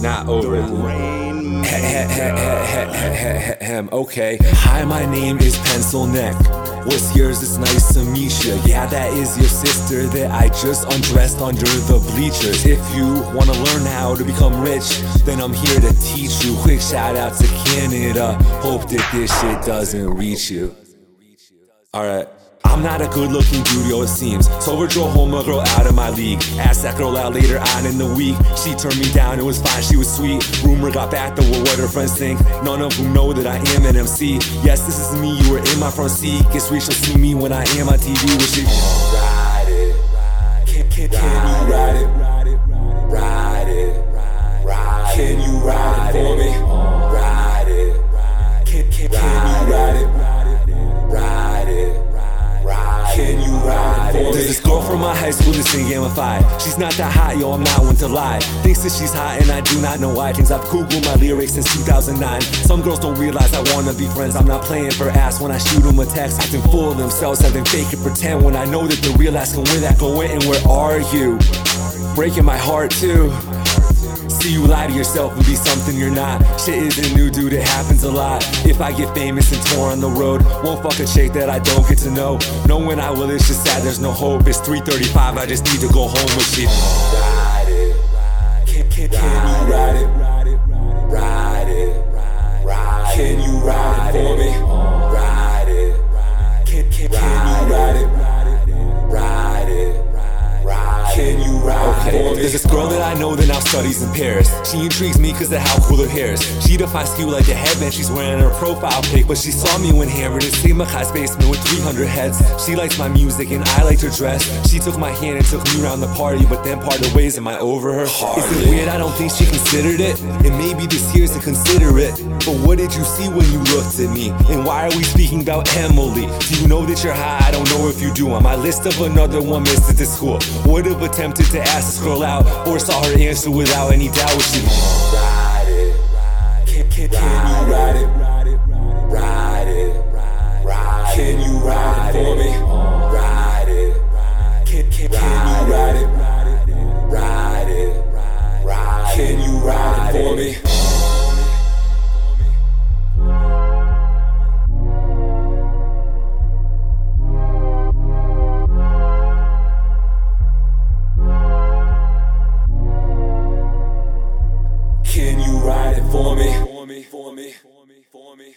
Not over. Okay. Hi, my name is Pencil Neck. What's yours? It's nice to meet you. Yeah, that is your sister that I just undressed under the bleachers. If you wanna learn how to become rich, then I'm here to teach you. Quick shout out to Canada. Hope that this shit doesn't reach you. Alright. I'm not a good looking dude, yo, it seems. So we drove home a girl out of my league. Asked that girl out later on in the week. She turned me down, it was fine, she was sweet. Rumor got back, though, what her friends think. None of them know that I am an MC. Yes, this is me, you were in my front seat. Guess we shall see me when I am on TV with shit. Ride it, can, can, can you ride it? Ride it, ride it, ride it. Can you ride it for me? There's this girl from my high school that's in Gamify. She's not that hot, yo, I'm not one to lie. Thinks that she's hot and I do not know why. Thinks I've Googled my lyrics since 2009. Some girls don't realize I wanna be friends. I'm not playing for ass when I shoot them a text. Acting full of themselves, having fake and pretend when I know that the real ass can win that go in. And where are you? Breaking my heart too. See you lie to yourself and be something you're not. Shit isn't new, dude, it happens a lot. If I get famous and tour on the road, won't fuck a chick that I don't get to know. Knowing I will, it's just sad, there's no hope. It's 3:35, I just need to go home with shit. Ride it, can, can, can ride it? Ride it, ride it, ride it for me? There's this girl that I know that now studies in Paris. She intrigues me cause of how cool her hair is. She defines cute like the headband she's wearing her profile pic. But she saw me when hammered in Sigma Chi's basement with 300 heads. She likes my music and I liked her dress. She took my hand and took me around the party, but then parted ways. Am I over her? Is it weird? I don't think she considered it. And maybe this year's to consider it. But what did you see when you looked at me? And why are we speaking about Emily? Do you know that you're high? I don't know if you do. On my list of another one missed at the school. Would have attempted to ask this girl out or saw her answer without any doubt. She ride it, can, can, can you ride it? Ride it, ride it, it. Can you ride it for me? Ride it, can, can, can you ride it? Ride it, ride it. Can you ride it for me? Can you ride it for me? For me, for me, for me, for me.